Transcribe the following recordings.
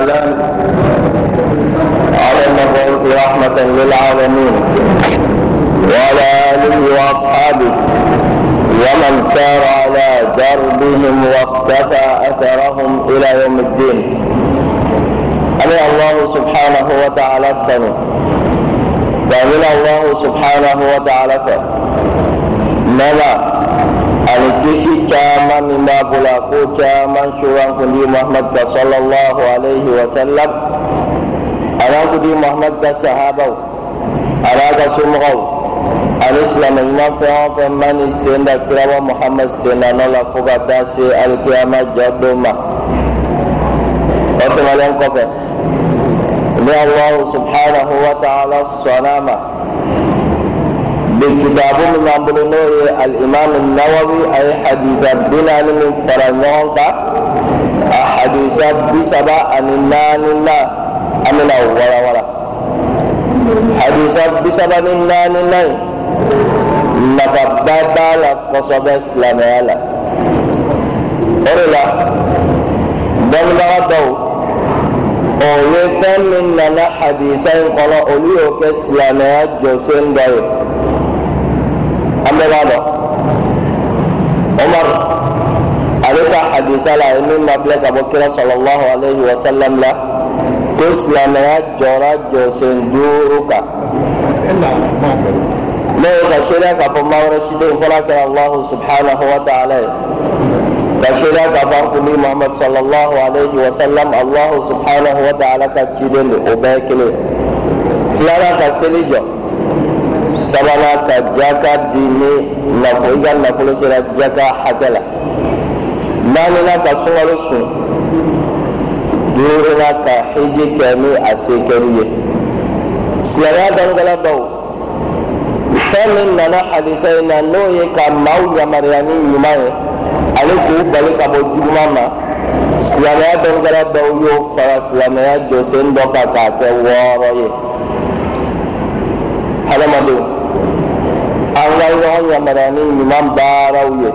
على المبعوث رحمة للعالمين وعلى آله وأصحابه ومن سار على دربهم واقتفى أثرهم إلى يوم الدين. أمي الله سبحانه وتعالى الثاني فأمن الله سبحانه وتعالى نما. Ani kisi caman min b'a bolo ko caman suran kundi muhammad ka sallallahu alaihi wasallam ana kundi muhammad ka sahabaw ana ka somɔgɔw ani silamɛ ɲuman fɛn o fɛn ma ni sen da kiraba muhammad senna nɔ la fo ka taa se alikiyama ja don ma o tɛmɛnen kɔfɛ ni allahu subhanahu wa ta'ala sɔnna ma بكتاب من أمبلنور الإمام النووي أي حديث بنا من فرنونك أحاديث بسبا أن الله أمنا ولا ولا. حديث بسبا أن النان الله نفبدا لقصب إسلام يالا أرلا دمنا دو òye fẹ́ mi nana hadisa ń kọ́lọ́ olú yóò kẹ́ silamẹ́ya jọ́sẹ̀ ń dọ̀ yìí an bɛɛ b'a dɔn umar ale ka hadisa la ye min ma filɛ ka bɔ kira sɔlɔlahu alayhi wa sallam la ko silamɛya jɔra jɔsen duuru kan ne ye ka seereya k'a fɔ maa wɛrɛ si den fɔlɔ kɛra allahu subhanahu wa ta'ala ye ka seereya k'a fɔ an kun ni muhammad sallallahu alayhi wa sallam allahu subhanahu wa ta'ala ka ciden don o bɛɛ ye kelen filanan ka seli jɔ sabanan ka jaka di ni nafolo i ka nafolo sera jaka hakɛ la naaninan ka sunkalo sun duurunan ka hiji kɛ ni a se kɛli ye silamɛya dɔnnikɛla baw fɛn min nana hadisa in na n'o ye ka maaw yamaruya ni ɲuman ye ani k'u bali ka bɔ juguman ma silamɛya dɔnnikɛla dɔw y'o fara silamɛya jɔsen dɔ kan k'a kɛ wɔɔrɔ ye hadamadenw an ka ɲɔgɔn yamaruya ni ɲuman baaraw ye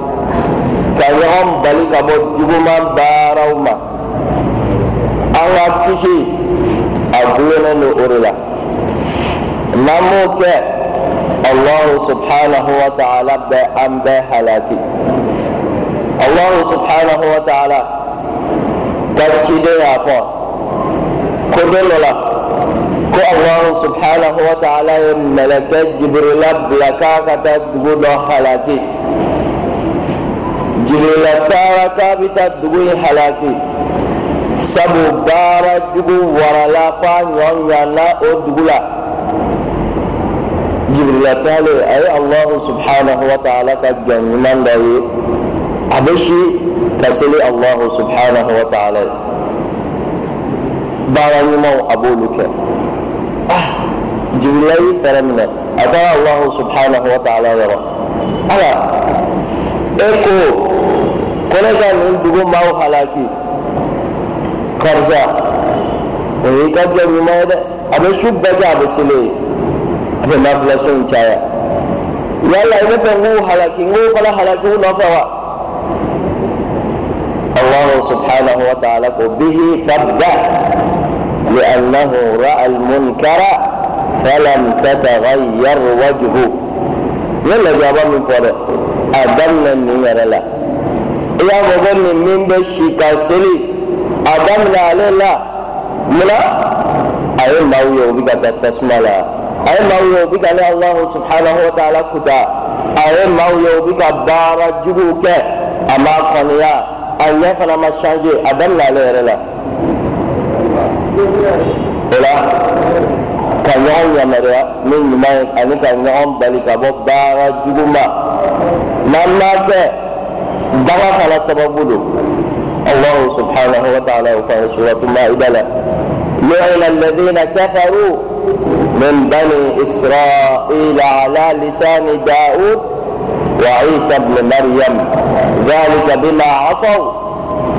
ka ɲɔgɔn bali ka bɔ juguman baaraw ma. An ka kisi a gulonnen don o de la n'an m'o kɛ allahu subhanahu wa ta'ala bɛ an bɛɛ halaki allahu subhanahu wa ta'ala. Ka ciden y'a fɔ ko don dɔ la ko allahu subhanahu wa ta'ala ye mɛlɛkɛ jibirila bila k'a dugu dɔ halaki jibirila taara k'a dugu in halaki sabu baara jugu warala f'a ɲɔ o dugu la jibirila taalen a ye allahu subhanahu wa ta'ala ka jɔn ɲuman dɔ ye a allahu subhanahu wa ta'ala ye baara ɲumanw a b'olu. E halaki karisa o y'i ka jɔ ɲuman ye dɛ a bɛ su bɛɛ kɛ a bɛ seli ye a bɛ nafilaso in caya yala i bɛ fɛ n k'u halaki n k'u fana halaki u nɔfɛ wa الله سبحانه وتعالى به فابدأ لأنه رأى المنكر فلم تتغير وجهه يلا جابا من فوق. أدمنا من يرلا يا مغني من بشيكا سلي أدمنا عليه لا. ملا؟ أي ما هو يوبك تسمى لا. أي ما هو يوبك الله سبحانه وتعالى كدا أي ما هو يوبك بارا جبوك. أما قنيا أن يفعل ما شانجي أدمنا عليه لا. ولا ka ɲɔgɔn yamaruya ni ɲuman ye ani ka ɲɔgɔn bali ka bɔ baara jugu ma n'an m'a kɛ bagan fana sababu don allahu subhanahu wa ta'ala y'o fɔ an ye suratu ma'ida la لعن الذين كفروا من بني إسرائيل على لسان داود وعيسى ابن مريم ذلك بما عصوا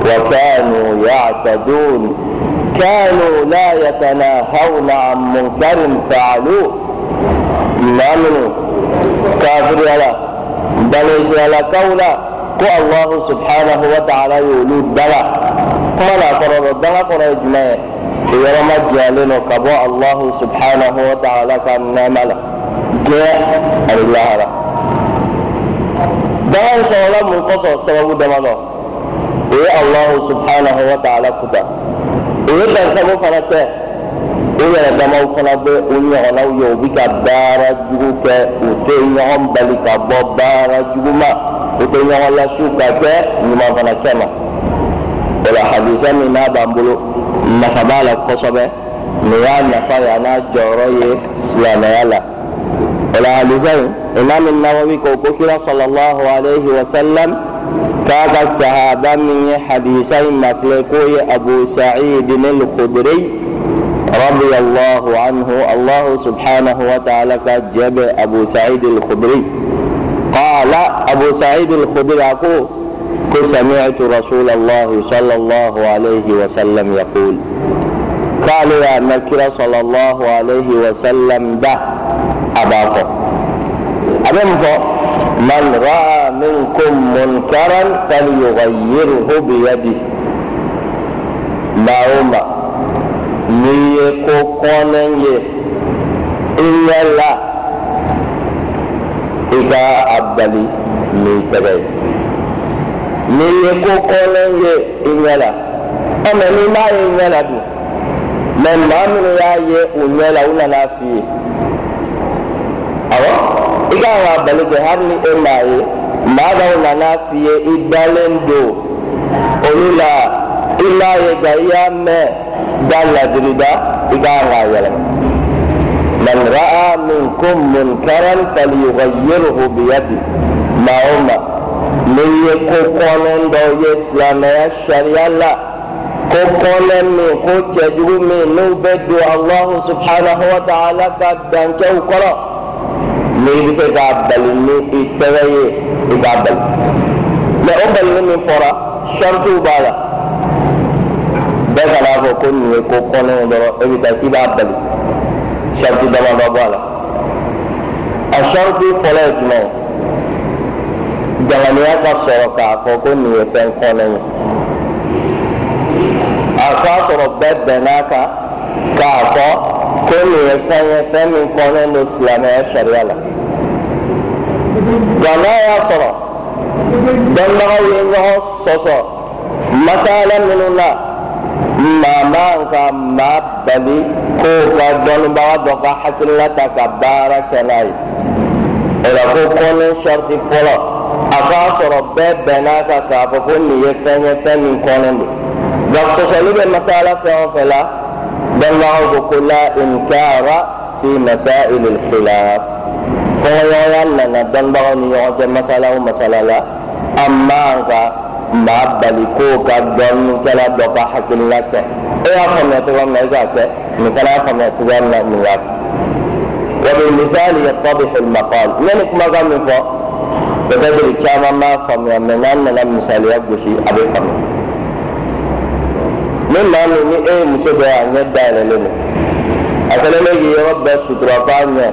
وكانوا يعتدون كانوا لا يتناهون عن منكر فعلوه ما من نعم. كافر يلا. بل يسأل كولا كو الله سبحانه وتعالى يولود بلا فلا قرر بلا قرر اجمع يرمى جالين كبو الله سبحانه وتعالى كان نعمل جاء الله. لا دعا سوالا من قصر سببو دمانو إيه الله سبحانه وتعالى كتاب o ye dansago fana tɛ o yɛrɛ damaw fana bɛ o ɲɔgɔnnaw ye u bɛ ka baara jugu kɛ u tɛ ɲɔgɔn bali ka bɔ baara jugu ma u tɛ ɲɔgɔn lasiw ka kɛ ɲuman fana kɛ ma o la hadisa min n'a b'an bolo nafa b'a la kosɛbɛ nin y'a nafa ye a n'a jɔyɔrɔ ye silamɛya la o la hadisa in imam nawawi ko ko kira sallallahu alaihi wa sallam hadisa in makile k'o ye abu sa'id al-khudri رضي الله عنه. الله سبحانه وتعالى جاب أبو سعيد الخدري. قال أبو سعيد الخدري أقول سمعت رسول الله صلى الله عليه وسلم يقول قال يا نكرة صلى الله عليه وسلم ده أباكم أبنفو من رأى منكم منكرا فليغيره بيده لاؤما یہ کو کونیں گے اللہ اکا ابدلی نہیں کرے یہ کو کونیں گے اللہ اور میں نہیں مارے اللہ دوں میں مان رہا یہ انہیں اللہ فی اور اکا minnu y'a ye u ɲɛ la u nana f'i ye awɔ i kan ka bali kɛ hali ni e m'a ye maa dɔw nana f'i ye i dalen don olu la i m'a ye nka i y'a mɛn. دالة دريدا إقارة يلم من رأى منكم منكرا فليغيره بيده ما هما من يكو قولن دو يسلام الشريعة لا ko kɔnɛ min ko cɛjugu min n'u bɛ don alahu subhanahu wa ta'ala ka dancɛw kɔrɔ bɛ se k'a bali ni i tɛgɛ ye i k'a bali mɛ o balili min fɔra sɔritiw b'a la bɛɛ kana fɔ ko nin ye ko kɔnɛ dɔrɔn e bɛ taa k'i b'a bali sariti damadɔ bɔ a la a sariti fɔlɔ ye jumɛn ye ka sɔrɔ k'a fɔ ko nin ye fɛn kɔnɛ ye a k'a sɔrɔ bɛɛ bɛnn'a kan k'a fɔ ko nin ye fɛn ye fɛn min kɔnɛ don silamɛya sariya la nka n'a y'a sɔrɔ dɔnnibagaw ye ɲɔgɔn sɔsɔ masala minnu na. maa man ka maa bali k'o ka dɔnnibaga dɔ ka hakilila ta ka baara kɛ n'a ye o la ko kɔnɛ sariti fɔlɔ a k'a sɔrɔ bɛɛ bɛnn'a kan k'a fɔ ko nin ye fɛn ye fɛn min kɔnɛ don nka sɔsɔli bɛ masala fɛn o fɛn la بلغه بكل إنكار في مسائل الخلاف. فهو يعلن بلغه نيوجا مسألة ومسألة لا. أما انك ما بلكوك الدم كلا بقى حق لك. يا اخم يتوام ايزاك مثلا اخم يتوام نيوك وبالمثال يتضح المقال. منك ماذا من فوق فتدري كما ما فهم يمنان لم يسأل يبوشي أبي فهمي من ما نني إيه مسجد أن يدعي لنا أكل لي رب الشترقان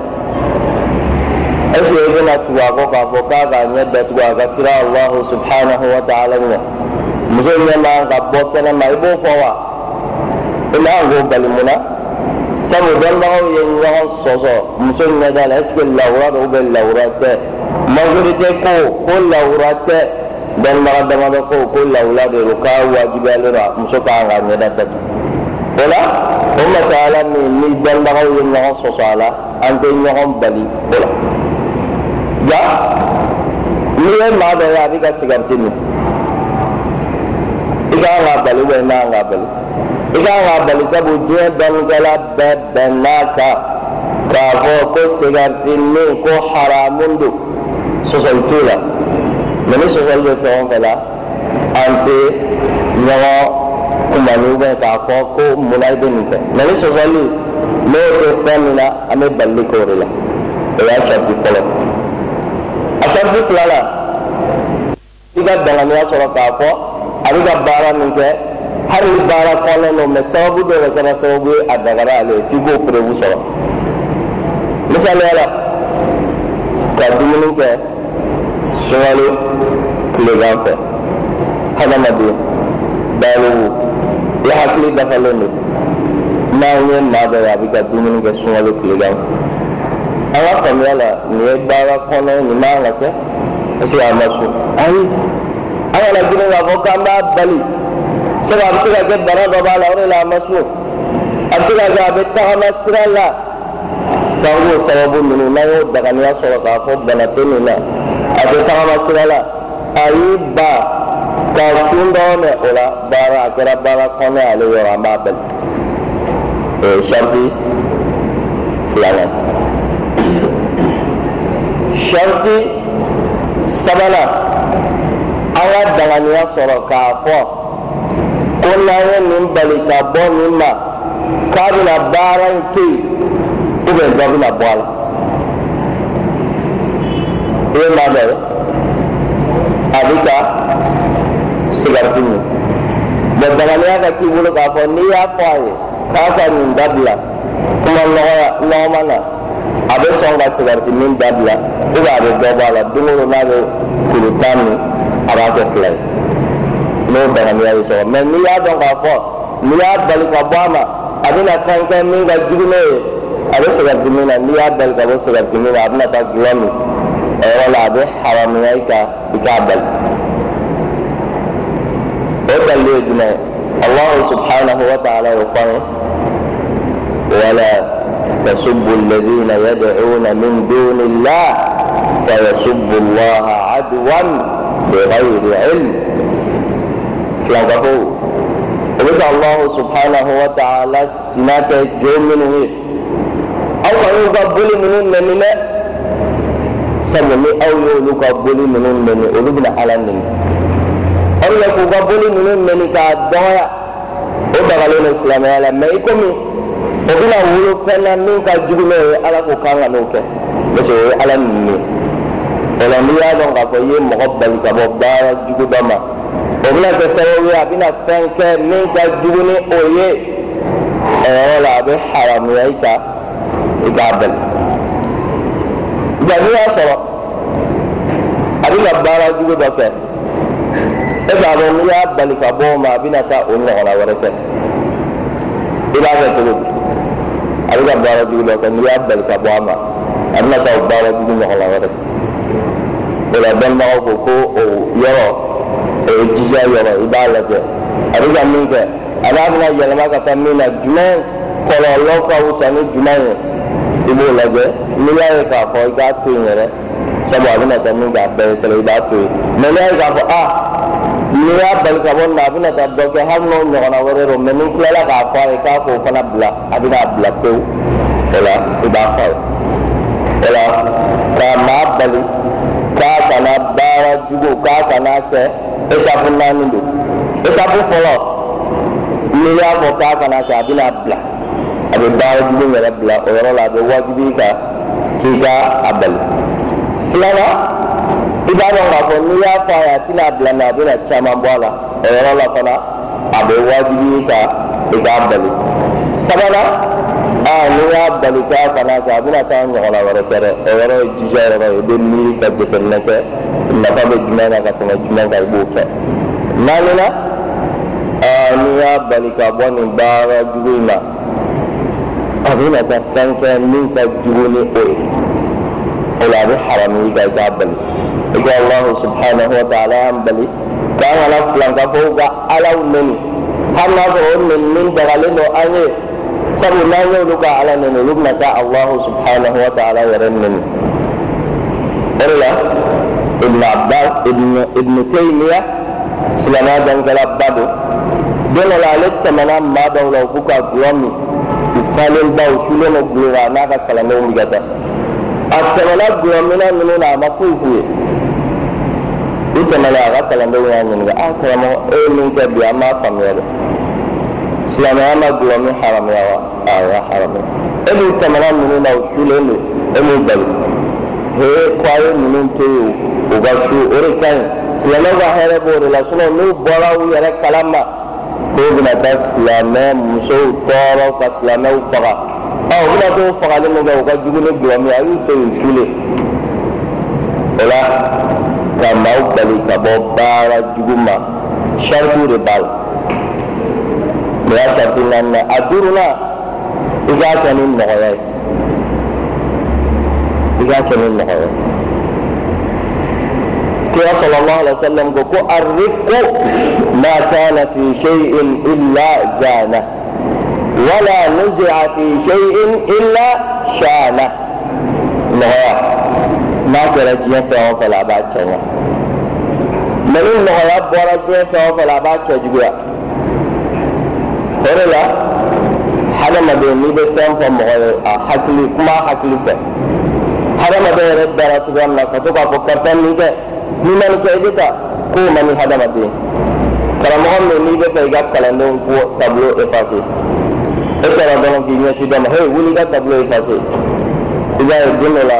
ɛsɛ e bɛna tugu a kɔ k'a fɔ k'a k'a ɲɛ datugu a ka sira alahu subhanahu wa ta'ala ɲɛ muso ɲɛ man ka bɔ kɛnɛ ma i b'o fɔ wa i man k'o bali mun na sabu dɔnnibagaw ye ɲɔgɔn sɔsɔ muso ɲɛ da la que lawura don lawura tɛ majorité ko ko lawura tɛ dɔnnibaga damadɔ ko ko lawura de don k'a wajibiyalen don muso kan ka ɲɛ da datugu o la o masala min ni dɔnnibagaw ye ɲɔgɔn sɔsɔ a la an tɛ ɲɔgɔn bali o la. ja n'i ye maa dɔ ye a bɛ ka sigariti min i kan k'a bali i man k'a bali i kan k'a bali sabu diɲɛ dɔnnikɛla bɛɛ bɛnn'a kan k'a fɔ ko sigariti min ko haramun don sɔsɔli t'o la ni sɔsɔli bɛ fɛn o fɛn la an tɛ ɲɔgɔn ubiyɛn k'a fɔ ko munna i bɛ nin kɛ ni sɔsɔli n'o tɛ fɛn min na an bɛ balili kɛ o de la o y'a sariti fɔlɔ. sariti fila la i ka danganiya sɔrɔ k'a fɔ a bɛ ka baara min kɛ hali baara kɔnɔn don mɛ sababu dɔ de kɛra sababu ye a dagara ale ye k'o perewu sɔrɔ misaliya la ka dumuni kɛ sunkalo tilegan fɛ hadamaden baliwu i hakili dafalen don n'an ye maa dɔ ye a bɛ ka dumuni kɛ sunkalo tilegan an ka faamuya la nin ye baara kɔnɔ nin man ka kɛ est ce que a ma sun ayi an kana girin k'a fɔ k'an b'a bali sabu a bɛ se ka kɛ bana dɔ b'a la o de la a ma sun a bɛ se ka kɛ a bɛ tagama sira la k'an k'o sababu ninnu n'an y'o daganiya sɔrɔ k'a fɔ bana tɛ nin na a bɛ tagama sira la a y'i ba ka sun dɔrɔn o la baara a kɛra baara kɔnɔ ale yɔrɔ an b'a bali o ye sariti filanan sariti sabanan an ka danganiya sɔrɔ k'a fɔ ko n'an ye nin bali ka bɔ nin ma. K'a bɛna baara in to yen dɔ bɛna bɔ a la sigariti min bɔn danganiya ka k'i bolo k'a fɔ n'i y'a fɔ a ye k'a ka nin dabila kuma nɔgɔma na a bɛ sɔn ka sigariti min dabila ubiyɛn a bɛ dɔ bɔ a la don o don n'a bɛ kuru tan min a b'a kɛ fila ye n'o danganiya bɛ sɔrɔ mɛ n'i y'a dɔn k'a fɔ n'i y'a bali ka bɔ a ma a bɛna kɛ min ka jugu n'o ye a bɛ sigariti min na n'i y'a bali ka bɔ sigariti min na? A bɛna taa gulɔ min o yɔrɔ la a bɛ haramuya i kan i k'a bali o dalili ye jumɛn ye alahu subhanahu wa ta'ala y'o fɔ an ye wala tasubbu alladhina yad'una min duni allah fayasubbu allaha adwan bighayri ilm filankafo o bɛ ka alahu subhanahu wa ta'ala sina kɛ jo minnu ye aw ka y'u ka boli ninnu nɛni dɛ sabu ni aw y'olu ka boli ninnu nɛni olu bɛna ala nɛni aw yɛ k'u ka boli ninnu nɛni k'a dɔgɔya o dagalen don silamɛya la mɛ i komi o bɛna wolo fɛn na min ka jugu n'o ye ala k'o kan ka n'o kɛ parce que o ye ala ninnu ye o la n'i y'a dɔn k'a fɔ i ye mɔgɔ bali ka bɔ baara jugu ma o bɛna kɛ sababu ye a bɛna fɛn kɛ min ka jugu ni o ye o yɔrɔ la a bɛ haramuya i kan i k'a bali nka n'i y'a sɔrɔ a bɛna baara jugu dɔ kɛ e b'a dɔn n'i y'a bali ka bɔ o ma a bɛna taa o ɲɔgɔnna wɛrɛ kɛ i b'a kɛ cogo di a bɛ ka baara jugu dɔ kɛ n'i y'a bali ka bɔ a ma a bɛna taa o baara jugu ɲɔgɔnna wɛrɛ kɛ o la dɔnnibagaw ko ko o yɔrɔ o ye jija yɔrɔ i b'a lajɛ a bɛ ka min kɛ a n'a bɛna yɛlɛma ka taa min na jumɛn kɔlɔlɔ ka wusa ni jumɛn ye i b'o lajɛ n'i y'a ye k'a fɔ i k'a to yen yɛrɛ sabu a bɛna kɛ min k'a bɛɛ kelen i b'a to yen mɛ n'i y'a ye k'a fɔ a n'i y'a bali ka bɔ nin na a bɛna taa dɔ kɛ hali n'o ɲɔgɔnna wɛrɛ don mɛ n'i tilala k'a fɔ a ye k'a k'o fana bila a bɛna bila pewu o la i b'a fɔ a ye o la k'a maa bali k'a kana baara jugu k'a kana kɛ etapu naani don etapu fɔlɔ n'i y'a fɔ k'a kana kɛ a bɛna bila a bɛ baara jugu yɛrɛ bila o yɔrɔ la a bɛ wajibi i kan k'i ka a bali filanan i b'a dɔn k'a fɔ n'i y'a fɔ a ye a tɛna bila mɛ a bɛna caman bɔ a la o yɔrɔ la fana a bɛ wajibi i kan i k'a bali sabanan aa n'i y'a bali k'a kana kɛ a bɛna taa ɲɔgɔnna wɛrɛ kɛ dɛ o yɔrɔ ye jija yɔrɔ ye i bɛ miiri ka jateminɛ kɛ nafa bɛ jumɛn na ka tɛmɛ jumɛn kan i b'o kɛ naaninan aa n'i y'a bali ka bɔ nin baara jugu in na أغنى تحسن كان منك الجبولي إيه؟ قوي إلى بحرمي جاي قابل إذا الله سبحانه وتعالى أمبلي كان أنا فلان كفوقا على أمني هل ناصر أمني من دغلين وأني سبو ما يولوك على نني لبنا الله سبحانه وتعالى يرنني إلا ابن عباس ابن ابن تيمية سلامة دنجل عبادو دون العلاج تمنام ما دولو فوقا قوامي u falen ba u sulen gulɔ la a n'a ka kalandenw bɛ ka taa a tɛmɛna gulɔminɛ ninnu na a ma foyi f'u ye u tɛmɛna a ka kalandenw y'a ɲininka a karamɔgɔ e ye min kɛ bi an m'a faamuya dɛ silamɛya ma gulɔ min haramuya wa a y'a haramuya e dun tɛmɛna ninnu na u sulen don e m'u bali hee ko a ye ninnu to yen u ka su o de ka ɲi silamɛw ka hɛrɛ b'o de la n'u bɔra u yɛrɛ kalama k'o bɛna taa silamɛ musow tɔɔrɔ ka silamɛw faga ɔ u bɛna t'o fagali min kɛ u ka jugu ni gulɔ min a y'u to yen sulen o la ka maaw bali ka bɔ baara jugu ma saritiw de b'a la o y'a sariti naaninan a duurunan i k'a kɛ ni nɔgɔya ye i k'a kɛ ni nɔgɔya ye كيا صلى الله عليه وسلم بكو الرق ما كان في شيء إلا زانة ولا نزع في شيء إلا شانة. نهاية. ما كان جيان فيه فلا بات شانة لأن نهاية بورا جيان فيه فلا بات شانة جبيا هنا لا. حنا ما بين نبي فهم فهم هو حكلي كما حكلي فهم حنا ما بين رب دارا تقول لك فتوقع فكر سنة n'i kɛ i bɛ taa k'o man ni hadamaden karamɔgɔ min n'i bɛ fɛ i ka kalandenw ko tableau effacé e kɛra dɔrɔn k'i ɲɛsin dɔ ma hey wuli i ka tableau effacé i b'a ye don dɔ la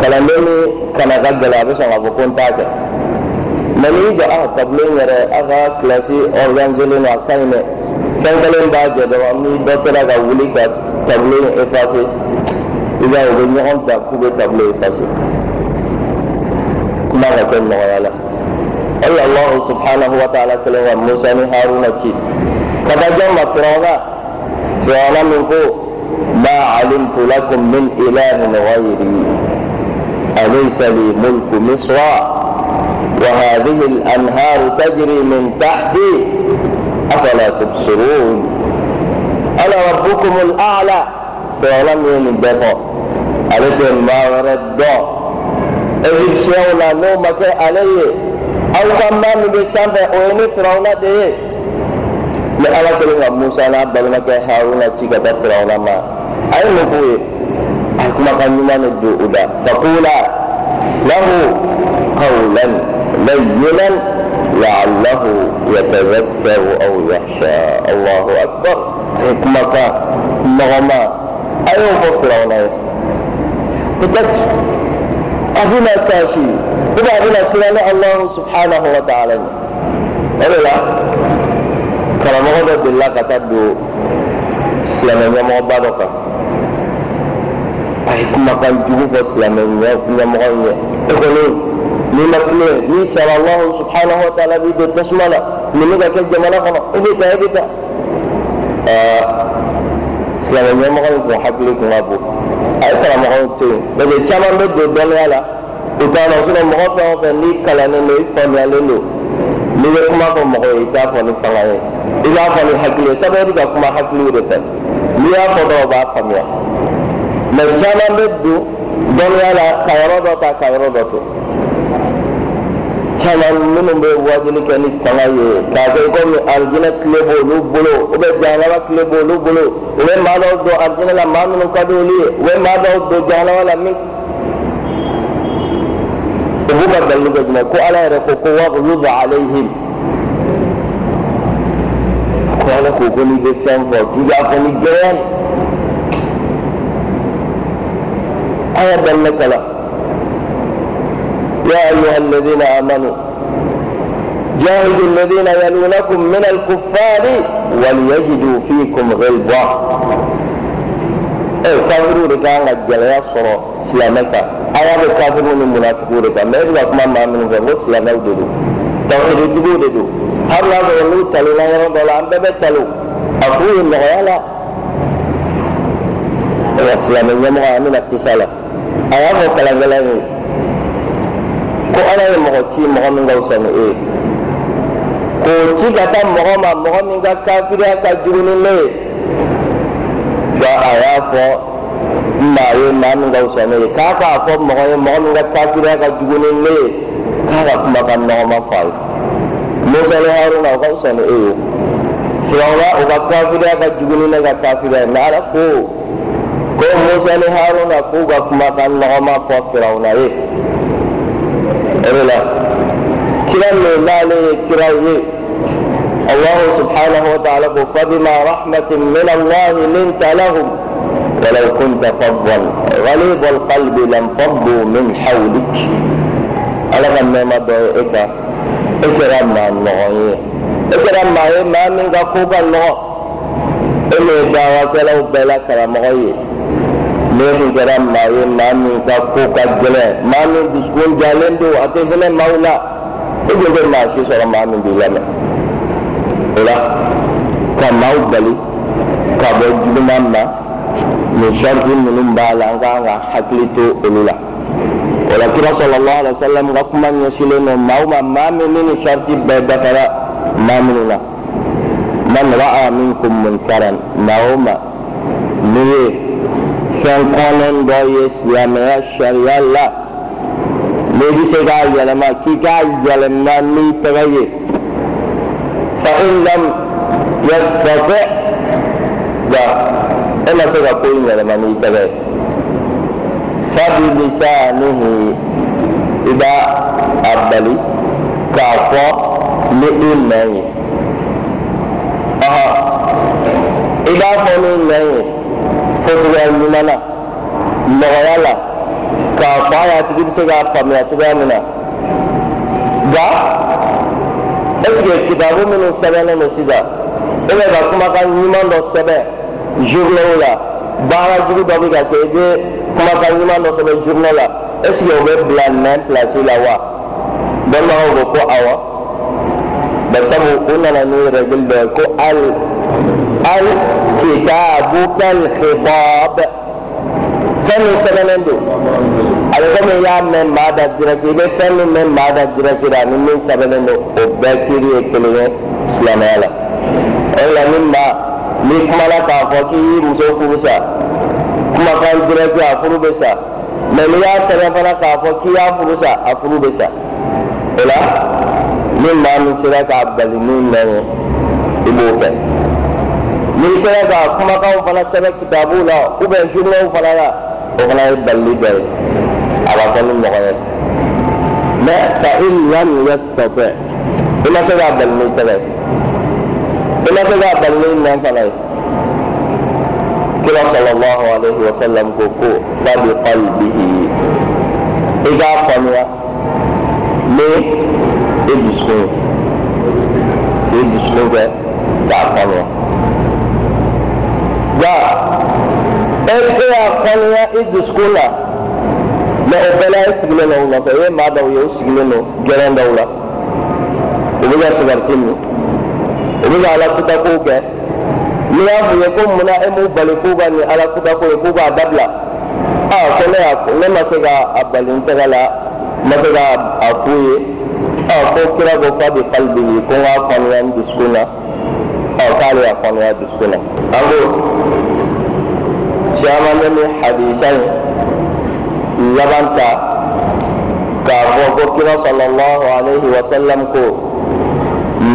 kalanden min kana ka gɛlɛ a bɛ sɔn k'a fɔ ko n t'a kɛ mɛ n'i jɔ a tableau in yɛrɛ a ka kilasi organisé len don a ka ɲi dɛ fɛn kelen b'a jɛ dɔrɔn ni dɔ sera ka wuli ka tableau in effacé i b'a ye u bɛ ɲɔgɔn ta k'u bɛ tableau effacé kuma ka kɛ nɔgɔya la hali alahu subhanahu wa ta'ala kɛlen ka musa ni haruna ci ka taa jɔn ma firawuna firawuna min ko ma alimtu lakum min ilahin ghayri alaysa li mulku misra وهذه الأنهار تجري من تحتي أفلا تبصرون أنا ربكم الأعلى فلم يندفع عليكم ما ورد égyptien la n'o ma kɛ ale ye aw ka maa min bɛ sanfɛ o ye ne firawuna de ye ni ala kɛlen ka musa n'a balimakɛ haruna ci ka taa firawuna ma a ye mun f'u ye a ye kumakan ɲuman de don u da fakula lahu qawlan layyinan akbar a ye kumakan nɔgɔma a y'o fɔ firawuna ye peut-être أبنا كاشي إذا أبنا سلالة الله سبحانه وتعالى. ألا لا كلام الله بالله قتاد سلامة يمو بابك أي كما كان جنوب سلامة يمو بابك لما كله ليس الله سبحانه وتعالى بيدت نسمانا من ذلك الجمال أخرى إذا كهدت آه، سلامة يمو بابك وحق لكم أبوك a ye karamɔgɔw to yen. Parce que caman bɛ don dɔnniya la. U t'a dɔn mɔgɔ fɛn o fɛn n'i kalannen don i faamuyalen don. N'i bɛ kuma fɔ mɔgɔw ye i t'a fɔ ni fanga ye. I b'a fɔ ni hakili ye. Sabu e bɛ ka kuma hakiliw de fɛ. N'i y'a fɔ dɔrɔn u b'a faamuya. Mɛ caman bɛ don dɔnniya la ka yɔrɔ dɔ ta ka yɔrɔ dɔ to caman minnu bɛ wajuli kɛ ni fanga ye k'a kɛ komi alijinɛ tile b'olu bolo u bɛ jahanama tile b'olu bolo u bɛ maa dɔw don alijinɛ la maa minnu ka di olu ye u bɛ maa dɔw don jahanama la min u b'u ka dalilu kɛ jumɛn ko ala yɛrɛ ko ko waghlub alayhim ko ala ko ko n'i bɛ fɛn fɔ k'i b'a fɔ ni gɛlɛya aya daminɛ kalan يا أيها الذين آمنوا جاهدوا الذين يلونكم من الكفار وليجدوا فيكم غلبة أي كافر ورقا نجل سلامك أي أبو من منافق ما يجب أكما ما من ذنب سلامك دلو توحيد الدبو دلو هر تلو؟ لا يرون دولا عم ببتلو أقوه من غيالا يا سلامك يا مغامين اتصالك أي أبو كلا جلاني ko ala ye mɔgɔ ci mɔgɔ min ka fisa ni e ye k'o ci ka taa mɔgɔ ma mɔgɔ min ka kafiriya ka jugu ni ne ye nka a y'a fɔ maa ye maa min ka fisa ne ye k'a k'a fɔ mɔgɔ ye mɔgɔ min ka kafiriya ka jugu ni ne ye k'a ka kumakan nɔgɔma fɔ a ye musa ni haruna o ka fisa ni e ye firawuna o ka kafiriya ka jugu ni ne ka kafiriya ye ala ko ko musa ni haruna k'u ka kumakan nɔgɔma fɔ firawuna ye n'ale ye kira ye الله سبحانه وتعالى فبما رحمة من الله لنت لهم. ولو كنت فظا غليظ القلب لانفضوا من حولك. على غنى ما دوئك اكرم مع النغي اكرم مع ما من كوكا النغ إني دعوة لو بلا كرمغي لكن كرم مع ما من كوكا جلال ما من بسكون جالين دو أتفنى مولا إذن ما شيء صلى ما من بلما o la ka maaw bali ka bɔ juguman ma nin sharti ninnu b'a la an kan ka hakili to olu la o la kira sallallahu alaihi wa sallam ka kuma ɲɛsinnen don maaw ma maa min ni nin sharti bɛɛ dafara maa minnu na man ra'a minkum munkaran maa o maa n'i ye fɛn kɔnɔn dɔ ye silamɛya sariya la n'i bɛ se k'a yɛlɛma k'i k'a yɛlɛma n'i tɛgɛ ye fa in lam yastati nka e ma se ka ko in yɛlɛma n'i tɛgɛ ye fa bi lisanihi i b'a a bali k'a fɔ ni i nɛn ye i b'a fɔ ni nɛn ye cogoya ɲuman na nɔgɔya la k'a fɔ a y'a tigi bɛ se k'a faamuya cogoya min na nka ɛseke kitabu minnu sɛbɛnnen don sisan e bɛ ka kumakan ɲuman dɔ sɛbɛn journaux la baara jugu dɔ bɛ ka kɛ i bɛ kumakan ɲuman dɔ sɛbɛn journaux la ɛseke o bɛ bila nɛn pilasi la wa dɔnnibagaw ko ko awɔ basabu u nana ni règle dɔ ye ko al kelen ye silamɛya la o de la ni maa n'i kumana k'a fɔ k'i y'i muso furu sa kumakan direct a furu bɛ sa mɛ n'i y'a sɛbɛn fana k'a fɔ k'i y'a furu sa a furu bɛ sa o la ni maa min sera k'a bali ni mɛn ye i b'o kɛ n'i sera ka kumakanw fana sɛbɛn kitabu la ou bien journaux fana la o fana ye balili dɔ ye a b'a kɛ ni mɔgɔ ye mɛ fa in lam yastati i ma se k'a bali n'i tɛgɛ i ma se k'a bali n'i nɛn fana ye kira sallallahu alaihi wa sallam ko ko fa bi qalbihi i k'a faamuya ni. I dusukun ye k'i dusukun kɛ k'a faamuya nka e e y'a kɔniya i dusukun na mɛ o bɛɛ la e sigilen don o nɔfɛ e ye maa dɔw ye o sigilen don gɛrɛn dɔw la u bɛ ka sigariti min u bɛ ka ala kutakow kɛ n'i y'a f'u ye ko munna e m'u bali k'u ka nin ala kutako ye k'u k'a dabila aa ko ne y'a ne ma se ka a bali n tɛgɛ la n ma se ka a f'u ye aa ko kira ko k'a bɛ kalibi ko n k'a kɔniya n dusukun na k'ale y'a kɔniya dusukun na an ko caman bɛ nin hadisa in laban ta k'a fɔ ko kira sallallahu alaihi wa sallam ko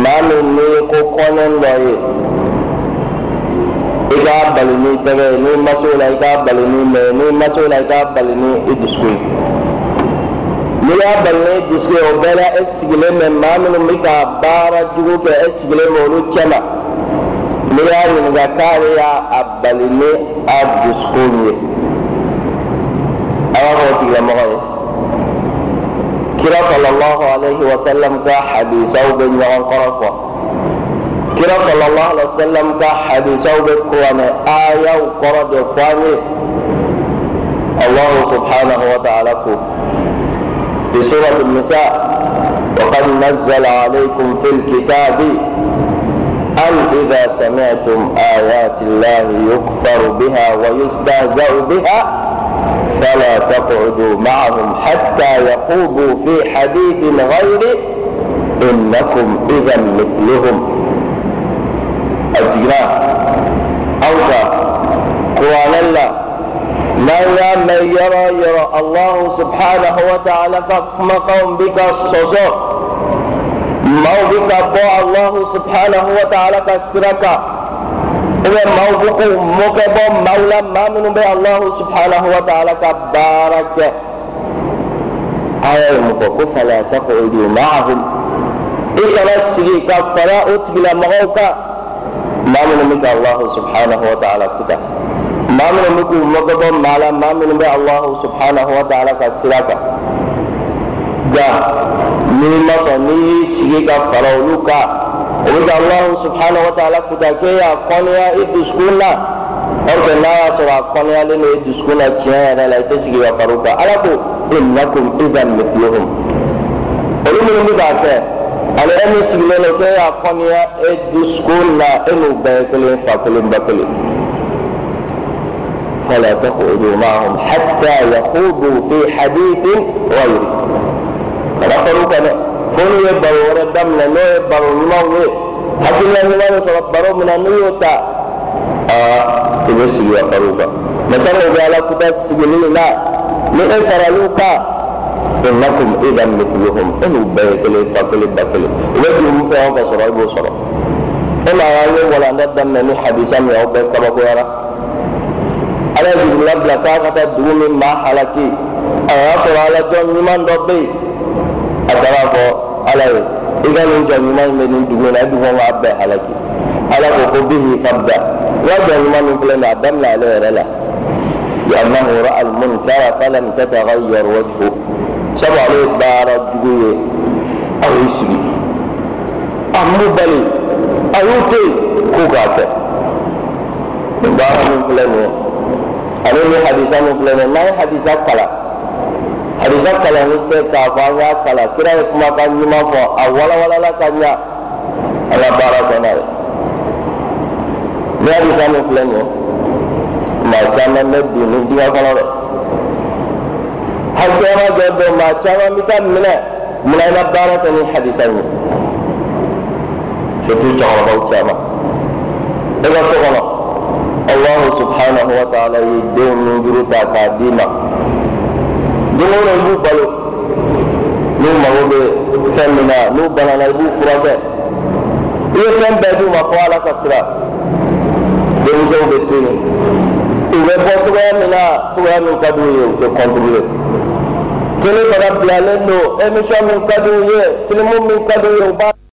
maa min n'i ye ko kɔnɛn dɔ ye i k'a bali n'i mɛ y'a bali ni i dusukun ye o bɛɛ la e sigilen bɛ maa minnu bɛ ka baara jugu kɛ e sigilen bɛ olu cɛ ma n'i y'a ɲininka k'ale y'a bali ni a dusukun ye a b'a fɔ o tigilamɔgɔ ye kira sallallahu alaihi wa sallam ka hadisaw bɛ ɲɔgɔn kɔrɔ fɔ kira sallallahu alaihi wa sallam ka hadisaw bɛ kuranɛ ayaw kɔrɔ de fɔ an ye allahu subhanahu wa ta'ala ko في سورة النساء وقد نزل عليكم في الكتاب أن إذا سمعتم آيات الله يكفر بها ويستهزأ بها فلا تقعدوا معهم حتى يخوضوا في حديث غيره إنكم إذا مثلهم. أجرا أوكا قرآن الله. لا من يرى يرى الله سبحانه وتعالى فكما قوم بك الصزور ube mau buku muke bo maula maminu be Allah subhanahu wa ta'ala ka baraka aya muko ko fala taqudu ma'ahum ikala sigi ka fara utbila magauka maminu bika Allah subhanahu wa ta'ala kuta maminu muku muke bo mala maminu be Allah subhanahu wa ta'ala ka siraka ja n'i ma sɔn n'i y'i sigi ka fara olu kan o bɛ ka alahu subhanahu wa ta'ala kuta k'e y'a kɔnniya i dusukun na o de n'a y'a sɔrɔ a kɔnniyalen don i dusukun na tiɲɛ yɛrɛ la i tɛ sigi ka fara u kan ala ko innakum idan mithlihum olu minnu bɛ k'a kɛ ani e min sigilen don k'e y'a fɔniya e dusukun na e n'u bɛɛ ye kelen fa kelen ba kelen فلا تقعدوا معهم حتى يخوضوا في حديث غيره kada faru kana fonu ye baro wɛrɛ daminɛ n'o ye baro ɲumanw ye hakilina ɲuman bɛ sɔrɔ baro min na n'u y'o ta aa i bɛ sigi ka faru kan mɛ tana bɛ ala kuta sigili la ni e faral'u kan innakum idan mithluhum e n'u bɛɛ ye kelen fa kelen ba kelen u bɛ jurumu fɛn o fɛn sɔrɔ i b'o sɔrɔ e n'a y'an ye walanda daminɛ ni hadisa min aw bɛɛ kabakoyara ala ye jurula bila k'a ka taa dugu min maa halaki a y'a sɔrɔ ala jɔn ɲuman dɔ bɛ yen a taara fɔ ala ye i ka nin jɔn ɲuman in bɛ nin dugu in na e dugu kɔnɔ a bɛɛ halaki ala ko ko bihi fabda n ka jɔn ɲuman min filɛ nin ye a daminɛ ale yɛrɛ la لأنه رأى المنكر فلم تتغير وجهه sabu ale ye baara jugu ye aw y'i sigi a m'u bali a y'u to yen k'u k'a kɛ nin baara min filɛ nin ye ale ni hadisa min filɛ nin ye n'an ye hadisa kalan hadisa kalanni tɛ k'a fɔ an y'a kalan kira ye kumakan ɲuman fɔ a walawalala ka ɲa an ka baara kɛ n'a ye ni hadisa min filɛ nin ye maa caman bɛ bin ni diɲɛ kɔnɔ dɛ hakɛma dɔ bɛ maa caman bɛ taa minɛ munna i ma baara kɛ ni hadisa in ye surtout cɛkɔrɔbaw caman e ka so kɔnɔ allahu subhanahu wa ta'ala ye denw ni juru ta k'a d'i ma don i b'u balo n'u mago bɛ fɛn min na n'u banana i b'u furakɛ i ye fɛn bɛɛ d'u ma fo ala ka sira denmisɛnw bɛ to yen u bɛ bɔ cogoya min na cogoya min ka d'u ye u tɛ contribuer tele fana bilalen don émission min ka d'u ye filimu min ka d'u ye u b'a